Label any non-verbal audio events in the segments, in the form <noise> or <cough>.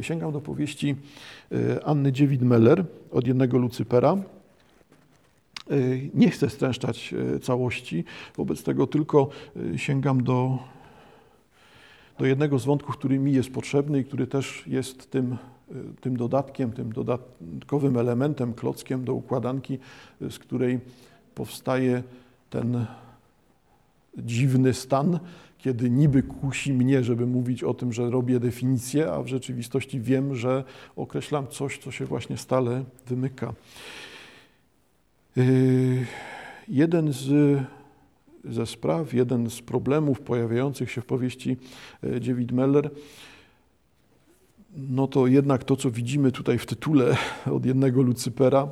sięgam do powieści Anny Dziewid-Meller od jednego Lucypera. Nie chcę stręszczać całości, wobec tego tylko sięgam do, do jednego z wątków, który mi jest potrzebny i który też jest tym tym dodatkiem, tym dodatkowym elementem, klockiem do układanki, z której powstaje ten dziwny stan, kiedy niby kusi mnie, żeby mówić o tym, że robię definicję, a w rzeczywistości wiem, że określam coś, co się właśnie stale wymyka. Yy, jeden z, ze spraw, jeden z problemów pojawiających się w powieści e, David Meller no to jednak to, co widzimy tutaj w tytule od jednego Lucypera,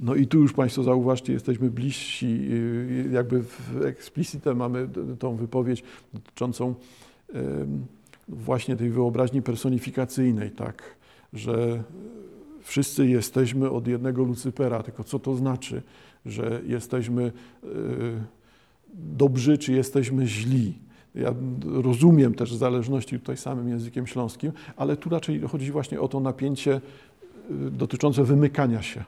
no i tu już Państwo zauważcie, jesteśmy bliżsi, y, jakby w explicite mamy tą wypowiedź dotyczącą właśnie tej wyobraźni personifikacyjnej, tak, że wszyscy jesteśmy od jednego Lucypera, tylko co to znaczy, że jesteśmy y, dobrzy, czy jesteśmy źli. Ja rozumiem też zależności tutaj samym językiem śląskim, ale tu raczej chodzi właśnie o to napięcie y, dotyczące wymykania się.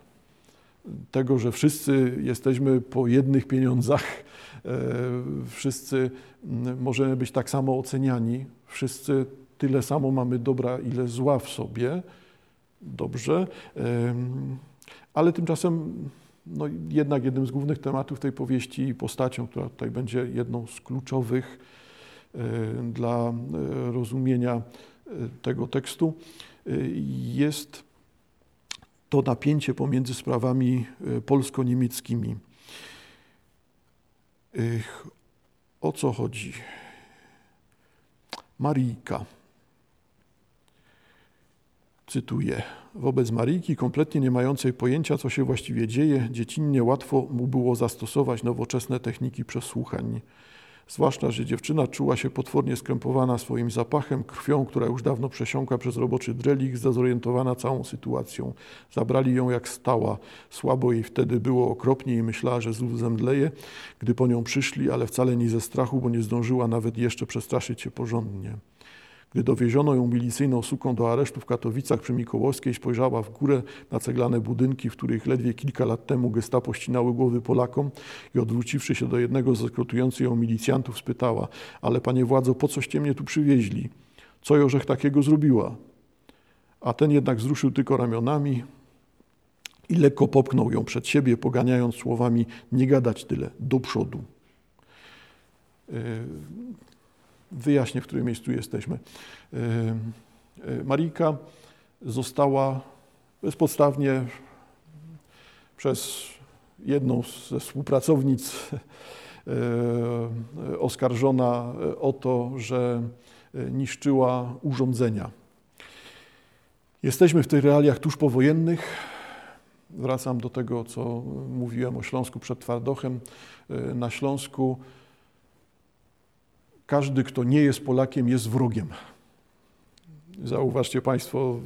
Tego, że wszyscy jesteśmy po jednych pieniądzach, e, wszyscy możemy być tak samo oceniani, wszyscy tyle samo mamy dobra, ile zła w sobie. Dobrze, ale tymczasem no, jednak jednym z głównych tematów tej powieści i postacią, która tutaj będzie jedną z kluczowych, E, dla e, rozumienia e, tego tekstu jest to napięcie pomiędzy sprawami polsko-niemieckimi. O co chodzi? Marijka. Cytuję. Wobec Maryjki, kompletnie nie mającej pojęcia, co się właściwie dzieje, dziecinnie łatwo mu było zastosować nowoczesne techniki przesłuchań zwłaszcza, że dziewczyna czuła się potwornie skrępowana swoim zapachem, krwią, która już dawno przesiąkła przez roboczy drelik, zdezorientowana całą sytuacją. Zabrali ją jak stała. Słabo jej wtedy było okropnie i myślała, że znów zemdleje, gdy po nią przyszli, ale wcale nie ze strachu, bo nie zdążyła nawet jeszcze przestraszyć się porządnie. Gdy dowieziono ją milicyjną suką do aresztu w Katowicach przy Mikołowskiej, spojrzała w górę na ceglane budynki, w których ledwie kilka lat temu gestapo ścinały głowy Polakom i odwróciwszy się do jednego z rekrutujących ją milicjantów spytała, ale panie władzo, po coście mnie tu przywieźli? Co Jorzech takiego zrobiła? A ten jednak wzruszył tylko ramionami i lekko popchnął ją przed siebie, poganiając słowami nie gadać tyle, do przodu. Wyjaśnię, w którym miejscu jesteśmy. E, e, Marika została bezpodstawnie przez jedną ze współpracownic e, oskarżona o to, że niszczyła urządzenia. Jesteśmy w tych realiach tuż powojennych. Wracam do tego, co mówiłem o Śląsku przed Twardochem. Na Śląsku każdy, kto nie jest Polakiem, jest wrogiem. Zauważcie Państwo,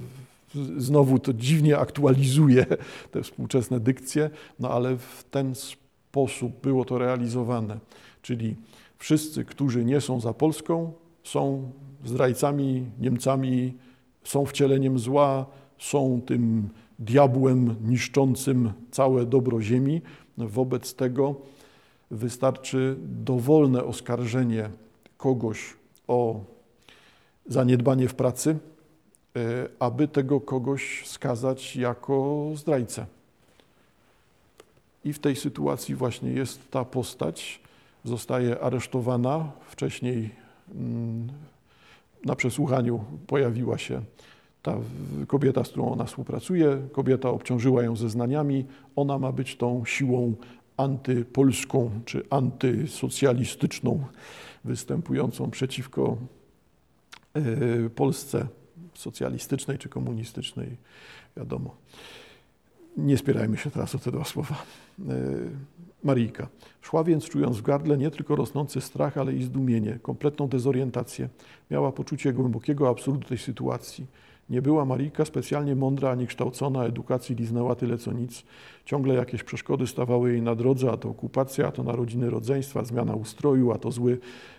znowu to dziwnie aktualizuje te współczesne dykcje, no ale w ten sposób było to realizowane. Czyli wszyscy, którzy nie są za Polską, są zdrajcami, Niemcami, są wcieleniem zła, są tym diabłem niszczącym całe dobro ziemi. Wobec tego wystarczy dowolne oskarżenie kogoś o zaniedbanie w pracy, e, aby tego kogoś skazać jako zdrajcę. I w tej sytuacji właśnie jest ta postać, zostaje aresztowana. Wcześniej mm, na przesłuchaniu pojawiła się ta kobieta, z którą ona współpracuje. Kobieta obciążyła ją zeznaniami. Ona ma być tą siłą antypolską czy antysocjalistyczną występującą przeciwko e, Polsce socjalistycznej czy komunistycznej, wiadomo. Nie spierajmy się teraz o te dwa słowa. E, Marijka. Szła więc czując w gardle nie tylko rosnący strach, ale i zdumienie, kompletną dezorientację. Miała poczucie głębokiego absurdu tej sytuacji. Nie była Marika specjalnie mądra ani kształcona, edukacji liznęła tyle co nic. Ciągle jakieś przeszkody stawały jej na drodze, a to okupacja, a to narodziny rodzeństwa, zmiana ustroju, a to zły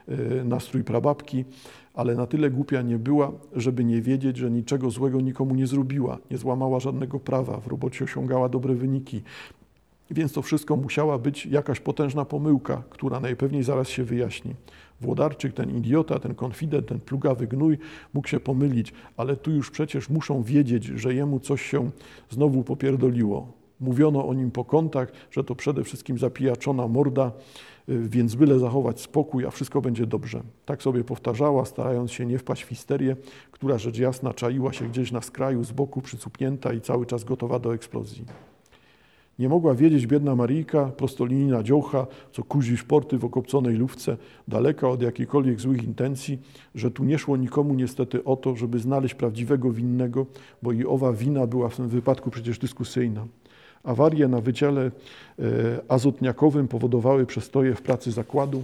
y, nastrój prababki, ale na tyle głupia nie była, żeby nie wiedzieć, że niczego złego nikomu nie zrobiła, nie złamała żadnego prawa, w robocie osiągała dobre wyniki, więc to wszystko musiała być jakaś potężna pomyłka, która najpewniej zaraz się wyjaśni. Włodarczyk, ten idiota, ten konfident, ten plugawy gnój mógł się pomylić, ale tu już przecież muszą wiedzieć, że jemu coś się znowu popierdoliło. Mówiono o nim po kątach, że to przede wszystkim zapijaczona morda, y, więc byle zachować spokój, a wszystko będzie dobrze. Tak sobie powtarzała, starając się nie wpaść w histerię, która rzecz jasna czaiła się gdzieś na skraju, z boku przycupnięta i cały czas gotowa do eksplozji. Nie mogła wiedzieć biedna Maryjka, prostolinijna dziołcha, co kuzi szporty w okopconej lufce, daleka od jakichkolwiek złych intencji, że tu nie szło nikomu niestety o to, żeby znaleźć prawdziwego winnego, bo i owa wina była w tym wypadku przecież dyskusyjna. Awarie na wydziale e, azotniakowym powodowały przestoje w pracy zakładu,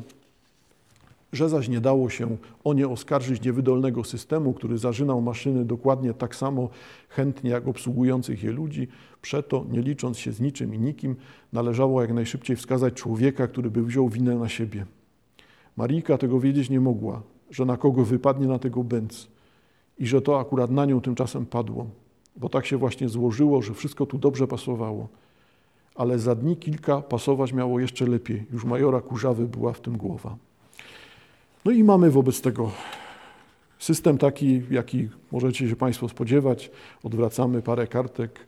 że zaś nie dało się o nie oskarżyć niewydolnego systemu, który zażynał maszyny dokładnie tak samo chętnie jak obsługujących je ludzi, przeto, nie licząc się z niczym i nikim, należało jak najszybciej wskazać człowieka, który by wziął winę na siebie. Marijka tego wiedzieć nie mogła, że na kogo wypadnie na tego bęc i że to akurat na nią tymczasem padło, bo tak się właśnie złożyło, że wszystko tu dobrze pasowało. Ale za dni kilka pasować miało jeszcze lepiej. Już majora Kurzawy była w tym głowa. No i mamy wobec tego system taki, jaki możecie się Państwo spodziewać. Odwracamy parę kartek,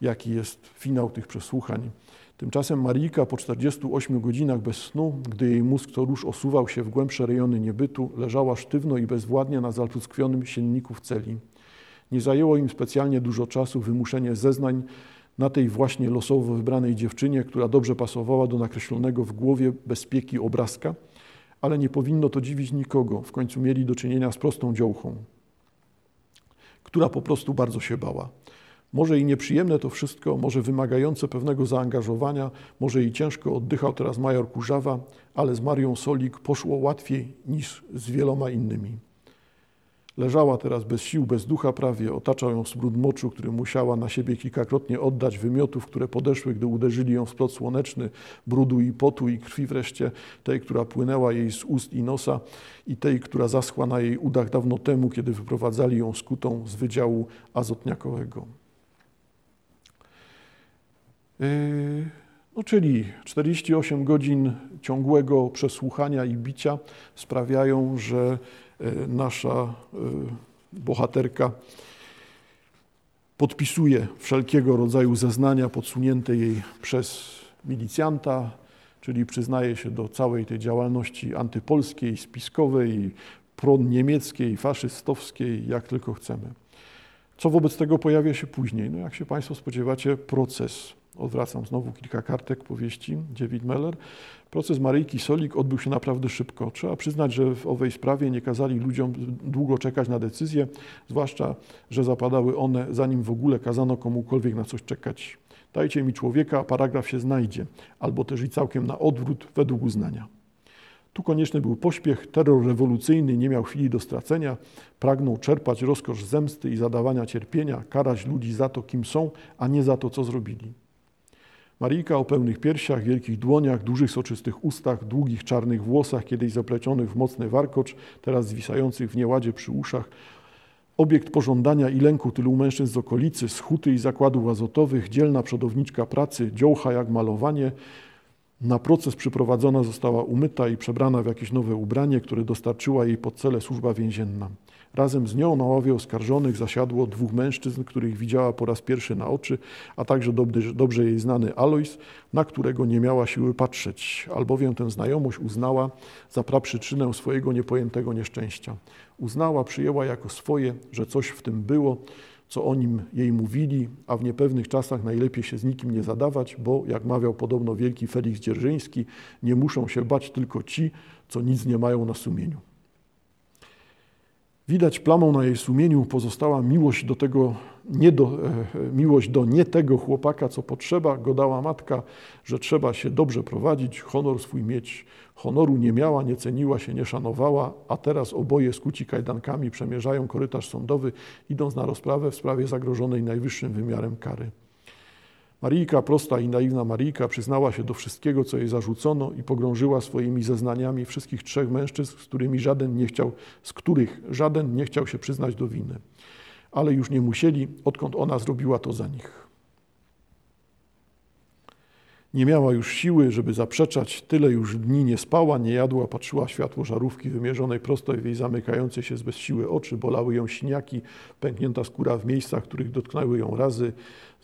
jaki jest finał tych przesłuchań. Tymczasem Marika po 48 godzinach bez snu, gdy jej mózg to róż osuwał się w głębsze rejony niebytu, leżała sztywno i bezwładnie na zatruskwionym sienniku w celi. Nie zajęło im specjalnie dużo czasu wymuszenie zeznań na tej właśnie losowo wybranej dziewczynie, która dobrze pasowała do nakreślonego w głowie bezpieki obrazka – ale nie powinno to dziwić nikogo. W końcu mieli do czynienia z prostą dziołchą, która po prostu bardzo się bała. Może i nieprzyjemne to wszystko, może wymagające pewnego zaangażowania, może i ciężko oddychał teraz major Kurzawa, ale z Marią Solik poszło łatwiej niż z wieloma innymi. Leżała teraz bez sił, bez ducha prawie, otaczał ją smród moczu, który musiała na siebie kilkakrotnie oddać, wymiotów, które podeszły, gdy uderzyli ją w splot słoneczny, brudu i potu i krwi wreszcie, tej, która płynęła jej z ust i nosa i tej, która zaschła na jej udach dawno temu, kiedy wyprowadzali ją skutą z Wydziału Azotniakowego. Yy, no, czyli 48 godzin ciągłego przesłuchania i bicia sprawiają, że nasza e, bohaterka podpisuje wszelkiego rodzaju zeznania podsunięte jej przez milicjanta, czyli przyznaje się do całej tej działalności antypolskiej, spiskowej, proniemieckiej, faszystowskiej, jak tylko chcemy. Co wobec tego pojawia się później? No jak się Państwo spodziewacie, proces odwracam znowu kilka kartek powieści David Meller. Proces Maryjki Solik odbył się naprawdę szybko. Trzeba przyznać, że w owej sprawie nie kazali ludziom długo czekać na decyzję, zwłaszcza, że zapadały one zanim w ogóle kazano komukolwiek na coś czekać. Dajcie mi człowieka, paragraf się znajdzie, albo też i całkiem na odwrót według uznania. Tu konieczny był pośpiech, terror rewolucyjny nie miał chwili do stracenia, pragnął czerpać rozkosz zemsty i zadawania cierpienia, karać ludzi za to, kim są, a nie za to, co zrobili. Marijka o pełnych piersiach, wielkich dłoniach, dużych soczystych ustach, długich czarnych włosach, kiedyś zaplecionych w mocny warkocz, teraz zwisających w nieładzie przy uszach. Obiekt pożądania i lęku tylu mężczyzn z okolicy, z huty i zakładów azotowych, dzielna przodowniczka pracy, dziołcha jak malowanie. Na proces przyprowadzona została umyta i przebrana w jakieś nowe ubranie, które dostarczyła jej pod cele służba więzienna. Razem z nią na ławie oskarżonych zasiadło dwóch mężczyzn, których widziała po raz pierwszy na oczy, a także dobrze, jej znany Alois, na którego nie miała siły patrzeć, albowiem tę znajomość uznała za praprzyczynę swojego niepojętego nieszczęścia. Uznała, przyjęła jako swoje, że coś w tym było, co o nim jej mówili, a w niepewnych czasach najlepiej się z nikim nie zadawać, bo, jak mawiał podobno wielki Felix Dzierżyński, nie muszą się bać tylko ci, co nic nie mają na sumieniu. Widać plamą na jej sumieniu pozostała miłość do tego, nie do, e, miłość do nie tego chłopaka, co potrzeba, go dała matka, że trzeba się dobrze prowadzić, honor swój mieć. Honoru nie miała, nie ceniła się, nie szanowała, a teraz oboje skuci kajdankami przemierzają korytarz sądowy, idąc na rozprawę w sprawie zagrożonej najwyższym wymiarem kary. Marijka, prosta i naiwna Marijka, przyznała się do wszystkiego, co jej zarzucono i pogrążyła swoimi zeznaniami wszystkich trzech mężczyzn, z którymi żaden nie chciał, z których żaden nie chciał się przyznać do winy. Ale już nie musieli, odkąd ona zrobiła to za nich. Nie miała już siły, żeby zaprzeczać, tyle już dni nie spała, nie jadła, patrzyła światło żarówki wymierzonej prosto w jej zamykające się z bez siły oczy, bolały ją siniaki, pęknięta skóra w miejscach, których dotknęły ją razy,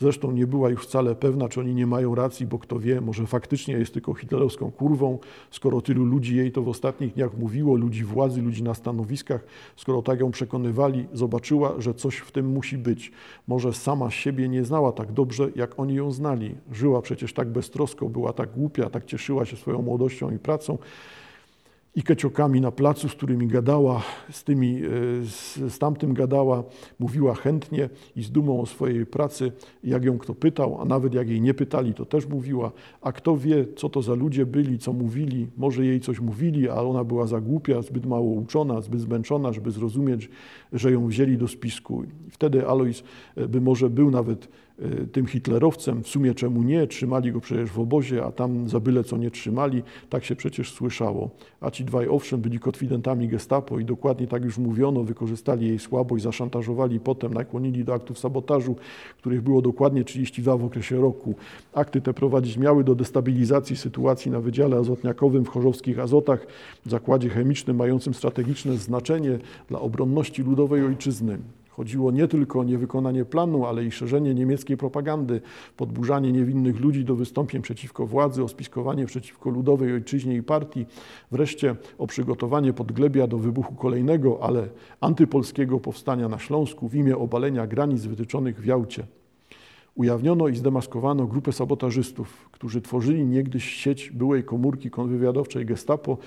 Zresztą nie była już wcale pewna, czy oni nie mają racji, bo kto wie, może faktycznie jest tylko hitlerowską kurwą, skoro tylu ludzi jej to w ostatnich dniach mówiło, ludzi władzy, ludzi na stanowiskach, skoro tak ją przekonywali, zobaczyła, że coś w tym musi być. Może sama siebie nie znała tak dobrze, jak oni ją znali. Żyła przecież tak beztrosko, była tak głupia, tak cieszyła się swoją młodością i pracą, i keciokami na placu, z którymi gadała, z, tymi, e, z, z tamtym gadała, mówiła chętnie i z dumą o swojej pracy, jak ją kto pytał, a nawet jak jej nie pytali, to też mówiła, a kto wie, co to za ludzie byli, co mówili, może jej coś mówili, a ona była za głupia, zbyt mało uczona, zbyt zmęczona, żeby zrozumieć, że ją wzięli do spisku. I wtedy Alois e, by może był nawet tym hitlerowcem, w sumie czemu nie, trzymali go przecież w obozie, a tam za byle co nie trzymali, tak się przecież słyszało. A ci dwaj owszem byli konfidentami gestapo i dokładnie tak już mówiono, wykorzystali jej słabość, zaszantażowali potem, nakłonili do aktów sabotażu, których było dokładnie 32 w okresie roku. Akty te prowadzić miały do destabilizacji sytuacji na Wydziale Azotniakowym w Chorzowskich Azotach, zakładzie chemicznym mającym strategiczne znaczenie dla obronności ludowej ojczyzny. Chodziło nie tylko o niewykonanie planu, ale i szerzenie niemieckiej propagandy, podburzanie niewinnych ludzi do wystąpień przeciwko władzy, o spiskowanie przeciwko ludowej ojczyźnie i partii, wreszcie o przygotowanie podglebia do wybuchu kolejnego, ale antypolskiego powstania na Śląsku w imię obalenia granic wytyczonych w Jałcie. Ujawniono i zdemaskowano grupę sabotażystów, którzy tworzyli niegdyś sieć byłej komórki kontrwywiadowczej Gestapo,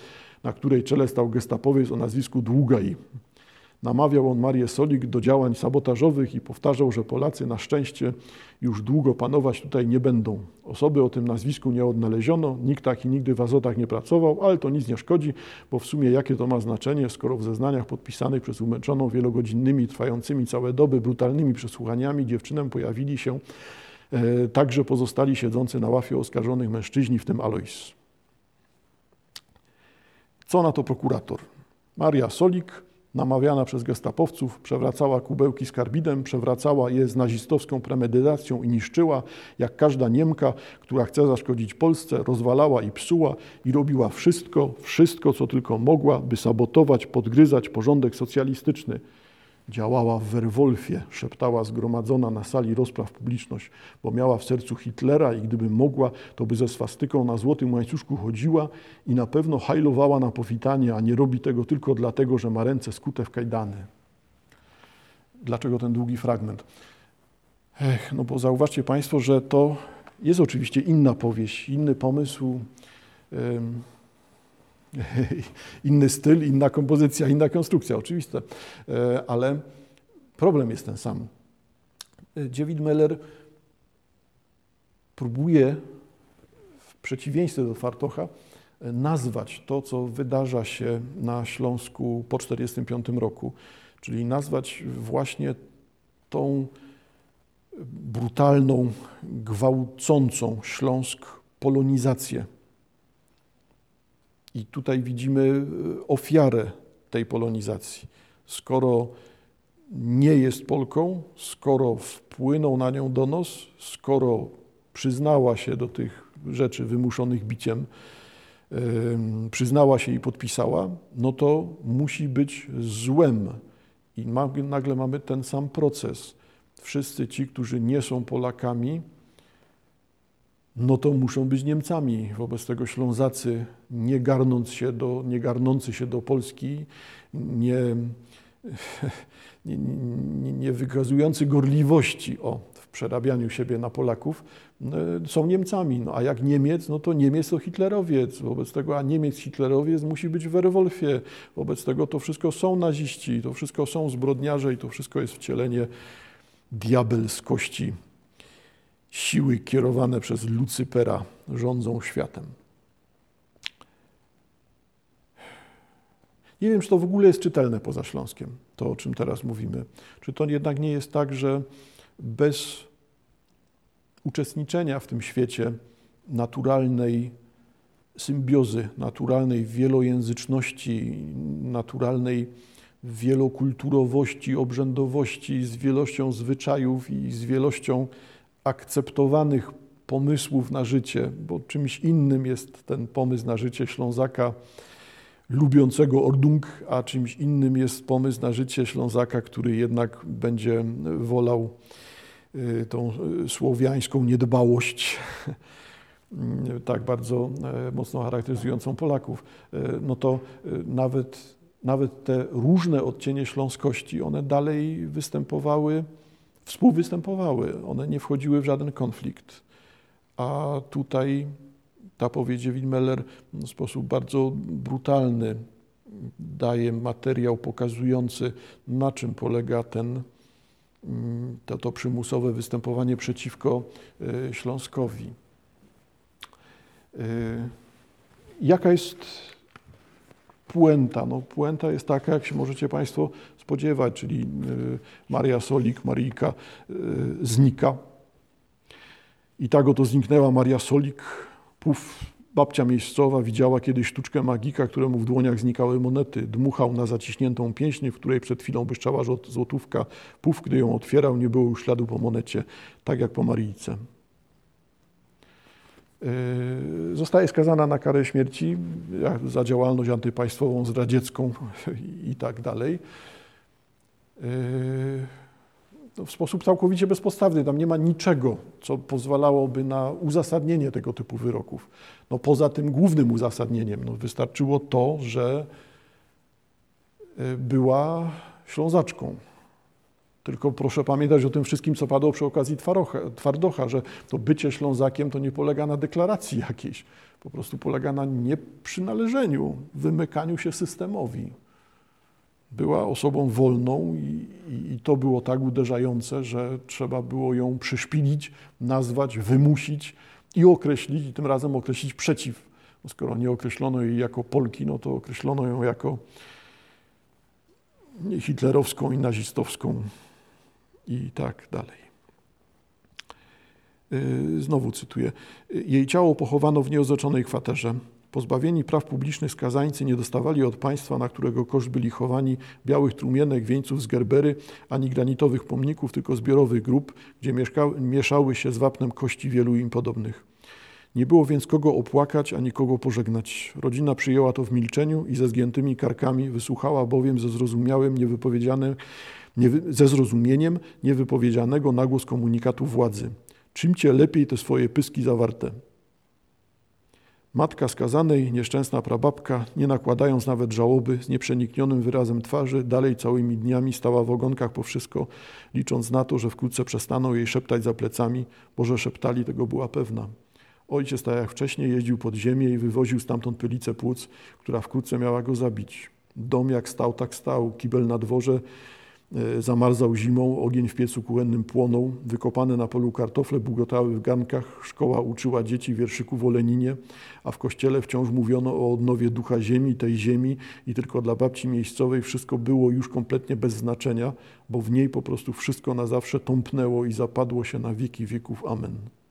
na której czele stał gestapowiec o nazwisku Długaj. Namawiał on Marię Solik do działań sabotażowych i powtarzał, że Polacy na szczęście już długo panować tutaj nie będą. Osoby o tym nazwisku nie odnaleziono, nikt taki nigdy w Azotach nie pracował, ale to nic nie szkodzi, bo w sumie jakie to ma znaczenie, skoro w zeznaniach podpisanych przez umęczoną wielogodzinnymi, trwającymi całe doby brutalnymi przesłuchaniami dziewczynem pojawili się e, także pozostali siedzący na łafie oskarżonych mężczyźni, w tym Alois. Co na to prokurator? Maria Solik namawiana przez gestapowców, przewracała kubełki z karbidem, przewracała je z nazistowską premedytacją i niszczyła, jak każda Niemka, która chce zaszkodzić Polsce, rozwalała i psuła i robiła wszystko, wszystko, co tylko mogła, by sabotować, podgryzać porządek socjalistyczny. Działała w Werwolfie, szeptała zgromadzona na sali rozpraw publiczność, bo miała w sercu Hitlera i gdyby mogła, to by ze swastyką na złotym łańcuszku chodziła i na pewno hajlowała na powitanie, a nie robi tego tylko dlatego, że ma ręce skute w kajdany. Dlaczego ten długi fragment? Ech, no bo zauważcie Państwo, że to jest oczywiście inna powieść, inny pomysł. <laughs> inny styl, inna kompozycja, inna konstrukcja, oczywiste, e, ale problem jest ten sam. David Meller próbuje w przeciwieństwie do Fartocha nazwać to, co wydarza się na Śląsku po 1945 roku, czyli nazwać właśnie tą brutalną, gwałcącą Śląsk polonizację i tutaj widzimy e, ofiarę tej polonizacji. Skoro nie jest Polką, skoro wpłynął na nią donos, skoro przyznała się do tych rzeczy wymuszonych biciem, przyznała się i podpisała, no to musi być złem. I nagle mamy ten sam proces. Wszyscy ci, którzy nie są Polakami, no to muszą być Niemcami. Wobec tego Ślązacy, nie, garnąc się do, nie garnący się do Polski, nie, <laughs> nie, nie, nie wykazujący gorliwości o, w przerabianiu siebie na Polaków, są Niemcami. No, a jak Niemiec, no to Niemiec to hitlerowiec. Wobec tego, a Niemiec hitlerowiec musi być w Werwolfie. Wobec tego to wszystko są naziści, to wszystko są zbrodniarze i to wszystko jest wcielenie diabelskości. Siły kierowane przez Lucypera rządzą światem. Nie wiem, czy to w ogóle jest czytelne poza Śląskiem, to o czym teraz mówimy. Czy to jednak nie jest tak, że bez uczestniczenia w tym świecie naturalnej symbiozy, naturalnej wielojęzyczności, naturalnej wielokulturowości, obrzędowości, z wielością zwyczajów i z wielością akceptowanych pomysłów na życie, bo czymś innym jest ten pomysł na życie Ślązaka lubiącego Ordung, a czymś innym jest pomysł na życie Ślązaka, który jednak będzie wolał y, tą y, słowiańską niedbałość, <laughs> tak bardzo e, mocno charakteryzującą Polaków. E, no to e, nawet, nawet te różne odcienie śląskości, one dalej występowały, współwystępowały, one nie wchodziły w żaden konflikt. A tutaj ta powiedzie Wimmeller w sposób bardzo brutalny daje materiał pokazujący, na czym polega ten, to, to przymusowe występowanie przeciwko e, Śląskowi. E, jaka jest puenta? No, puenta jest taka, jak się możecie Państwo spodziewać, czyli e, Maria Solik, Maryjka znika. I tak oto zniknęła Maria Solik, Puf, babcia miejscowa widziała kiedyś sztuczkę magika, któremu w dłoniach znikały monety. Dmuchał na zaciśniętą pięśnię, w której przed chwilą błyszczała złotówka. Puf, gdy ją otwierał, nie było już śladu po monecie, tak jak po Maryjce. Yy, zostaje skazana na karę śmierci za działalność antypaństwową, zdradziecką i tak dalej. Yy, no, w sposób całkowicie bezpodstawny. Tam nie ma niczego, co pozwalałoby na uzasadnienie tego typu wyroków. No, poza tym głównym uzasadnieniem no, wystarczyło to, że e, była Ślązaczką. Tylko proszę pamiętać o tym wszystkim, co padło przy okazji Twardocha, że to bycie Ślązakiem to nie polega na deklaracji jakiejś, po prostu polega na nieprzynależeniu, wymykaniu się systemowi. Była osobą wolną i, i, i, to było tak uderzające, że trzeba było ją przyszpilić, nazwać, wymusić i określić, i tym razem określić przeciw. Bo skoro nie określono jej jako Polki, no to określono ją jako hitlerowską i nazistowską i tak dalej. Y, znowu cytuję. Jej ciało pochowano w nieoznaczonej kwaterze. Pozbawieni praw publicznych skazańcy nie dostawali od państwa, na którego koszt byli chowani, białych trumienek, wieńców z gerbery, ani granitowych pomników, tylko zbiorowych grup, gdzie mieszkały, mieszały się z wapnem kości wielu im podobnych. Nie było więc kogo opłakać, ani kogo pożegnać. Rodzina przyjęła to w milczeniu i ze zgiętymi karkami wysłuchała bowiem ze zrozumiałym, niewypowiedzianym, nie, ze zrozumieniem niewypowiedzianego nagłos komunikatu władzy. Czym cię lepiej te swoje pyski zawarte? Matka skazanej, nieszczęsna prababka, nie nakładając nawet żałoby, z nieprzeniknionym wyrazem twarzy, dalej całymi dniami stała w ogonkach po wszystko, licząc na to, że wkrótce przestaną jej szeptać za plecami, bo że szeptali, tego była pewna. Ojciec, tak jak wcześniej, jeździł pod ziemię i wywoził stamtąd pylicę płuc, która wkrótce miała go zabić. Dom jak stał, tak stał, kibel na dworze, zamarzał zimą, ogień w piecu kuchennym płonął, wykopane na polu kartofle bugotały w gankach, szkoła uczyła dzieci wierszyków o Leninie, a w kościele wciąż mówiono o odnowie ducha ziemi, tej ziemi i tylko dla babci miejscowej wszystko było już kompletnie bez znaczenia, bo w niej po prostu wszystko na zawsze tąpnęło i zapadło się na wieki wieków. Amen.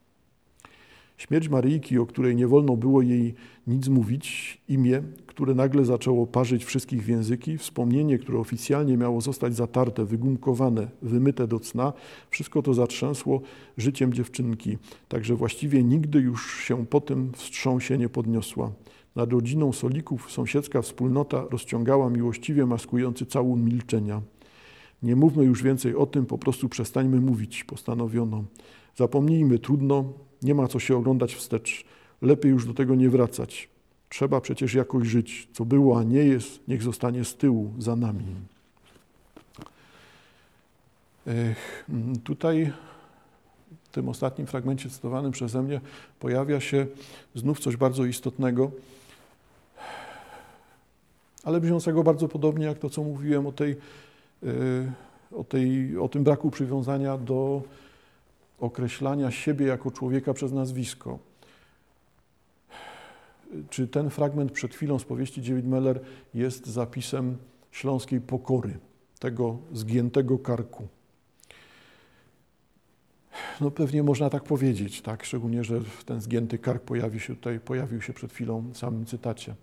Śmierć Maryjki, o której nie wolno było jej nic mówić, imię, które nagle zaczęło parzyć wszystkich w języki, wspomnienie, które oficjalnie miało zostać zatarte, wygumkowane, wymyte do cna, wszystko to zatrzęsło życiem dziewczynki, także właściwie nigdy już się po tym wstrząsie nie podniosła. Nad rodziną Solików sąsiedzka wspólnota rozciągała miłościwie maskujący całun milczenia. Nie mówmy już więcej o tym, po prostu przestańmy mówić, postanowiono. Zapomnijmy, trudno, nie ma co się oglądać wstecz. Lepiej już do tego nie wracać. Trzeba przecież jakoś żyć. Co było, a nie jest, niech zostanie z tyłu, za nami. Ech, tutaj tym ostatnim fragmencie cytowanym przeze mnie pojawia się znów coś bardzo istotnego, ale brzmiącego bardzo podobnie jak to, co mówiłem o, tej, o, tej, o tym braku przywiązania do określania siebie jako człowieka przez nazwisko. Czy ten fragment przed chwilą z powieści David Meller jest zapisem śląskiej pokory, tego zgiętego karku? No pewnie można tak powiedzieć, tak? szczególnie, że ten zgięty kark pojawi się tutaj, pojawił się przed chwilą w samym cytacie.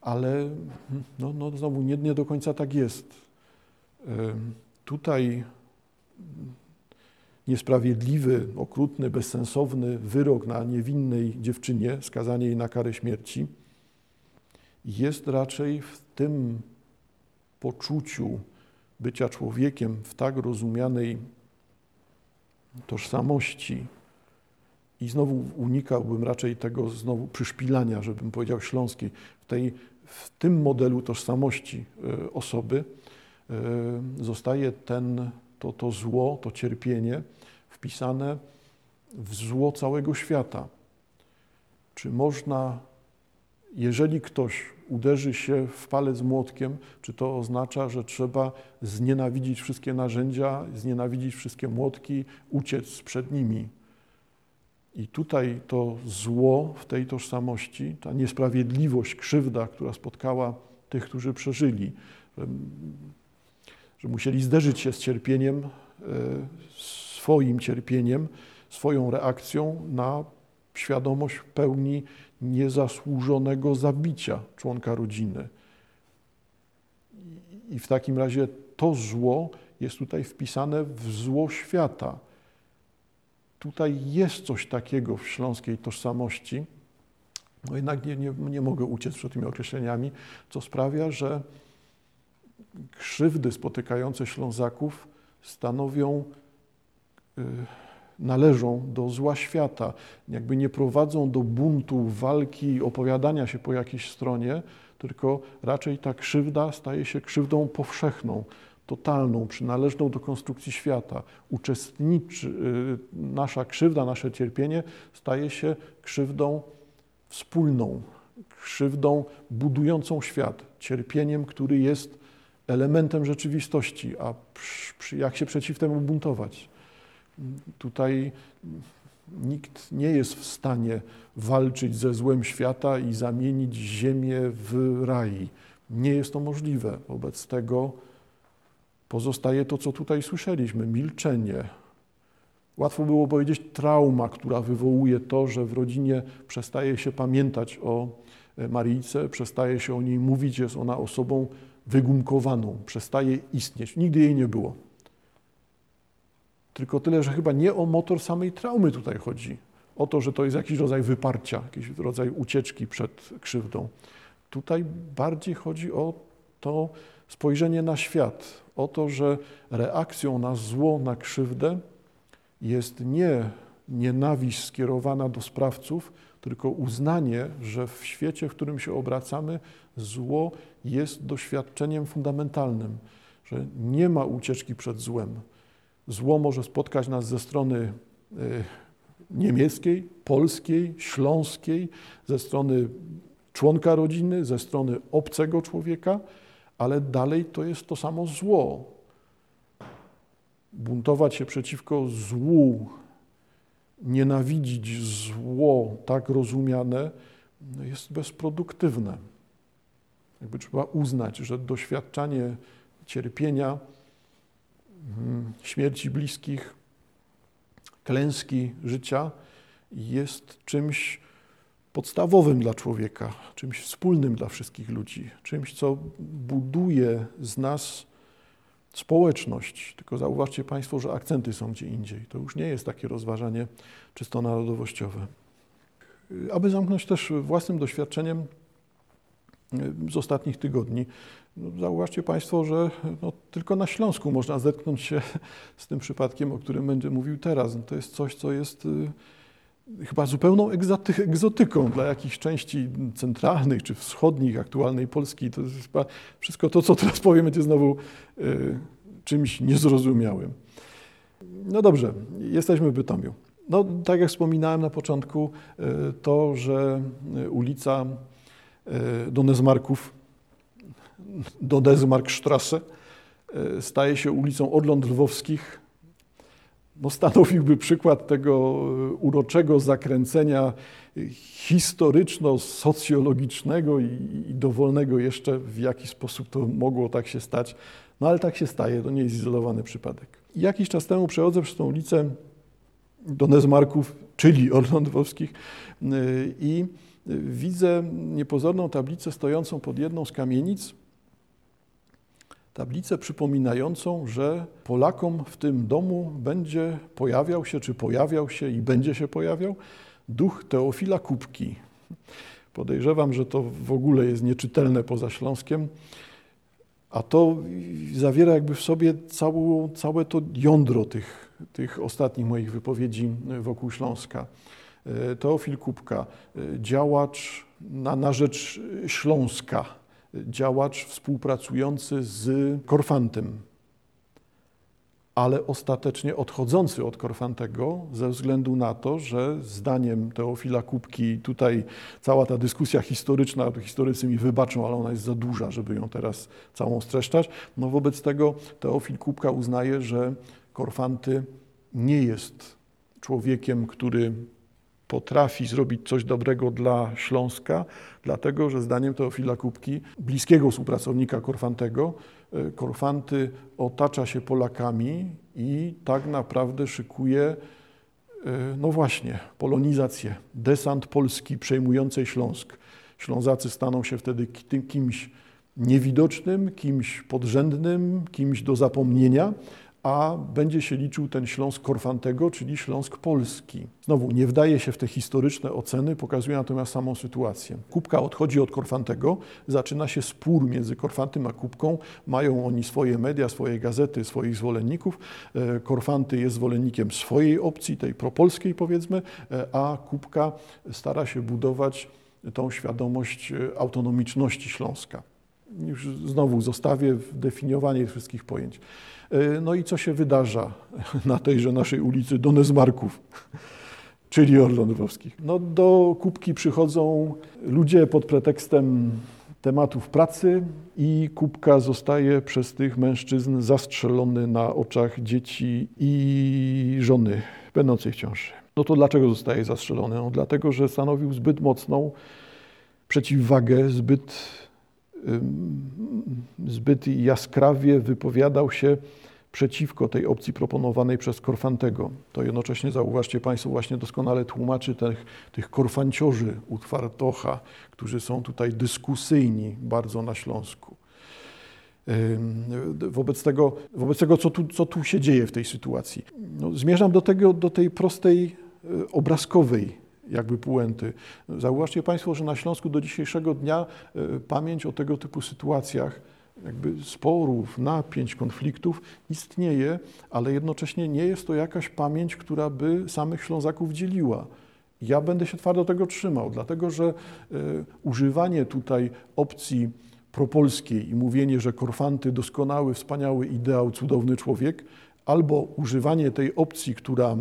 Ale no, no znowu nie, nie do końca tak jest. Tutaj niesprawiedliwy, okrutny, bezsensowny wyrok na niewinnej dziewczynie, skazanie jej na karę śmierci, jest raczej w tym poczuciu bycia człowiekiem w tak rozumianej tożsamości. I znowu unikałbym raczej tego znowu przyszpilania, żebym powiedział śląskiej, w, tej, w tym modelu tożsamości e, osoby e, zostaje ten, to, to zło, to cierpienie wpisane w zło całego świata. Czy można, jeżeli ktoś uderzy się w palec młotkiem, czy to oznacza, że trzeba znienawidzić wszystkie narzędzia, znienawidzić wszystkie młotki, uciec przed nimi? I tutaj to zło w tej tożsamości, ta niesprawiedliwość, krzywda, która spotkała tych, którzy przeżyli, że, że musieli zderzyć się z cierpieniem, e, swoim cierpieniem, swoją reakcją na świadomość pełni niezasłużonego zabicia członka rodziny. I w takim razie to zło jest tutaj wpisane w zło świata. Tutaj jest coś takiego w śląskiej tożsamości, no jednak nie, nie, nie mogę uciec przed tymi określeniami, co sprawia, że krzywdy spotykające Ślązaków stanowią należą do zła świata, jakby nie prowadzą do buntu, walki, opowiadania się po jakiejś stronie, tylko raczej ta krzywda staje się krzywdą powszechną, totalną, przynależną do konstrukcji świata. Uczestniczy, y, nasza krzywda, nasze cierpienie staje się krzywdą wspólną, krzywdą budującą świat, cierpieniem, który jest elementem rzeczywistości, a jak się przeciw temu buntować? Tutaj nikt nie jest w stanie walczyć ze złem świata i zamienić ziemię w raj. Nie jest to możliwe. Wobec tego pozostaje to, co tutaj słyszeliśmy milczenie. Łatwo było powiedzieć trauma, która wywołuje to, że w rodzinie przestaje się pamiętać o Maryjce, przestaje się o niej mówić, jest ona osobą wygumkowaną, przestaje istnieć. Nigdy jej nie było. Tylko tyle, że chyba nie o motor samej traumy tutaj chodzi. O to, że to jest jakiś rodzaj wyparcia, jakiś rodzaj ucieczki przed krzywdą. Tutaj bardziej chodzi o to spojrzenie na świat, o to, że reakcją na zło, na krzywdę jest nie nienawiść skierowana do sprawców, tylko uznanie, że w świecie, w którym się obracamy, zło jest doświadczeniem fundamentalnym, że nie ma ucieczki przed złem Zło może spotkać nas ze strony e, niemieckiej, polskiej, śląskiej, ze strony członka rodziny, ze strony obcego człowieka, ale dalej to jest to samo zło. Buntować się przeciwko złu, nienawidzić zło tak rozumiane, no jest bezproduktywne. Jakby trzeba uznać, że doświadczanie cierpienia. Śmierci bliskich, klęski życia jest czymś podstawowym dla człowieka, czymś wspólnym dla wszystkich ludzi, czymś, co buduje z nas społeczność. Tylko zauważcie Państwo, że akcenty są gdzie indziej. To już nie jest takie rozważanie czysto narodowościowe. Aby zamknąć też własnym doświadczeniem z ostatnich tygodni, no, zauważcie Państwo, że no, tylko na Śląsku można zetknąć się z tym przypadkiem, o którym będę mówił teraz. No, to jest coś, co jest y, chyba zupełną egzotyką dla jakichś części centralnych czy wschodnich aktualnej Polski. To jest chyba wszystko to, co teraz powiem, będzie znowu y, czymś niezrozumiałym. No dobrze, jesteśmy w Bytomiu. No, tak jak wspominałem na początku, to, że ulica Donesmarków, Donesmarkstrasse, staje się ulicą Odląd Lwowskich, no, stanowiłby przykład tego e, uroczego zakręcenia historyczno-socjologicznego i, dowolnego jeszcze, w jaki sposób to mogło tak się stać. No ale tak się staje, to nie jest izolowany przypadek. Jakiś czas temu przechodzę przez tą ulicę do Nezmarków, czyli Orlądowskich e, i widzę niepozorną tablicę stojącą pod jedną z kamienic, tablicę przypominającą, że Polakom w tym domu będzie pojawiał się, czy pojawiał się i będzie się pojawiał duch Teofila Kubki. Podejrzewam, że to w ogóle jest nieczytelne poza Śląskiem, a to zawiera jakby w sobie całą, całe to jądro tych, tych ostatnich moich wypowiedzi wokół Śląska. Teofil Kubka, działacz na, na rzecz Śląska, działacz współpracujący z Korfantem, ale ostatecznie odchodzący od Korfantego ze względu na to, że zdaniem Teofila Kubki, tutaj cała ta dyskusja historyczna, historycy mi wybaczą, ale ona jest za duża, żeby ją teraz całą streszczać, no wobec tego Teofil Kubka uznaje, że Korfanty nie jest człowiekiem, który potrafi zrobić coś dobrego dla Śląska, dlatego że zdaniem Teofila Kubki, bliskiego współpracownika Korfantego, e, Korfanty otacza się Polakami i tak naprawdę szykuje, e, no właśnie, polonizację, desant polski przejmującej Śląsk. Ślązacy staną się wtedy tym kimś niewidocznym, kimś podrzędnym, kimś do zapomnienia, a będzie się liczył ten Śląsk Korfantego, czyli Śląsk Polski. Znowu, nie wdaje się w te historyczne oceny, pokazuje natomiast samą sytuację. Kupka odchodzi od Korfantego, zaczyna się spór między Korfantym a Kupką. Mają oni swoje media, swoje gazety, swoich zwolenników. E, Korfanty jest zwolennikiem swojej opcji, tej propolskiej powiedzmy, e, a Kupka stara się budować tą świadomość e, autonomiczności Śląska. Już znowu zostawię definiowanie wszystkich pojęć. E, no i co się wydarza na tejże naszej ulicy Donezmarków, czyli Orlon Lwowskich? No do kubki przychodzą ludzie pod pretekstem tematów pracy i kubka zostaje przez tych mężczyzn zastrzelony na oczach dzieci i żony będącej w ciąży. No to dlaczego zostaje zastrzelony? No dlatego, że stanowił zbyt mocną przeciwwagę, zbyt zbyt jaskrawie wypowiadał się przeciwko tej opcji proponowanej przez Korfantego. To jednocześnie, zauważcie Państwo, właśnie doskonale tłumaczy tych, tych korfanciorzy u Twartocha, którzy są tutaj dyskusyjni bardzo na Śląsku. Wobec tego, wobec tego co, tu, co tu się dzieje w tej sytuacji? No, zmierzam do, tego, do tej prostej, e, obrazkowej jakby puenty. Zauważcie Państwo, że na Śląsku do dzisiejszego dnia e, pamięć o tego typu sytuacjach, jakby sporów, napięć, konfliktów istnieje, ale jednocześnie nie jest to jakaś pamięć, która by samych Ślązaków dzieliła. Ja będę się twardo tego trzymał, dlatego że y, używanie tutaj opcji propolskiej i mówienie, że Korfanty doskonały, wspaniały ideał, cudowny człowiek, albo używanie tej opcji, która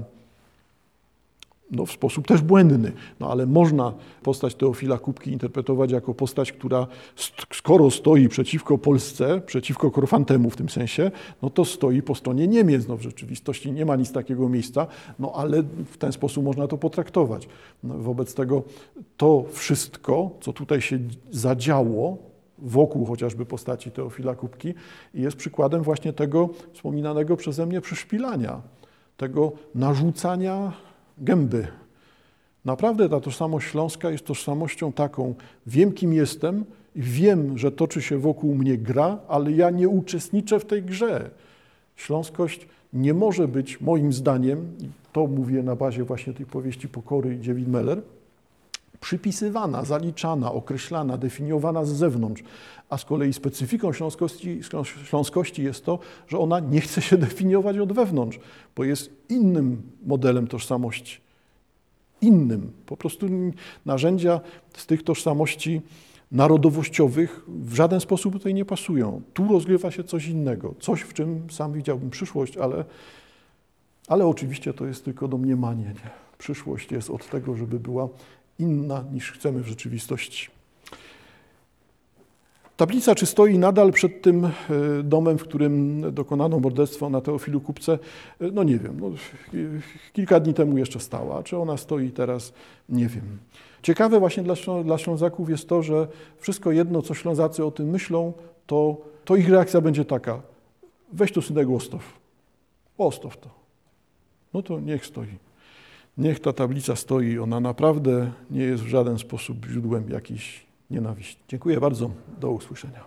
no, w sposób też błędny, no, ale można postać Teofila Kubki interpretować jako postać, która skoro stoi przeciwko Polsce, przeciwko Korfantemu w tym sensie, no to stoi po stronie Niemiec. No, w rzeczywistości nie ma nic takiego miejsca, no ale w ten sposób można to potraktować. No, wobec tego to wszystko, co tutaj się zadziało, wokół chociażby postaci Teofila Kubki, jest przykładem właśnie tego wspominanego przeze mnie przeszpilania, tego narzucania gęby. Naprawdę ta tożsamość śląska jest tożsamością taką, wiem kim jestem i wiem, że toczy się wokół mnie gra, ale ja nie uczestniczę w tej grze. Śląskość nie może być moim zdaniem, to mówię na bazie właśnie tej powieści Pokory i Dziewin Meller, przypisywana, zaliczana, określana, definiowana z zewnątrz. A z kolei specyfiką śląskości, śląskości jest to, że ona nie chce się <laughs> definiować od wewnątrz, bo jest innym modelem tożsamości. Innym. Po prostu narzędzia z tych tożsamości narodowościowych w żaden sposób tutaj nie pasują. Tu rozgrywa się coś innego, coś, w czym sam widziałbym przyszłość, ale Ale oczywiście to jest tylko domniemanie. Nie? Przyszłość jest od tego, żeby była inna niż chcemy w rzeczywistości. Tablica, czy stoi nadal przed tym e, domem, w którym dokonano morderstwa na Teofilu Kupce? E, no nie wiem. No, kilka dni temu jeszcze stała. Czy ona stoi teraz? Nie wiem. Ciekawe właśnie dla, dla Ślązaków jest to, że wszystko jedno, co Ślązacy o tym myślą, to, to ich reakcja będzie taka. Weź to synek ostaw. Ostaw to. No to niech stoi. Niech ta tablica stoi. Ona naprawdę nie jest w żaden sposób źródłem jakiejś nienawiści. Dziękuję bardzo. Do usłyszenia.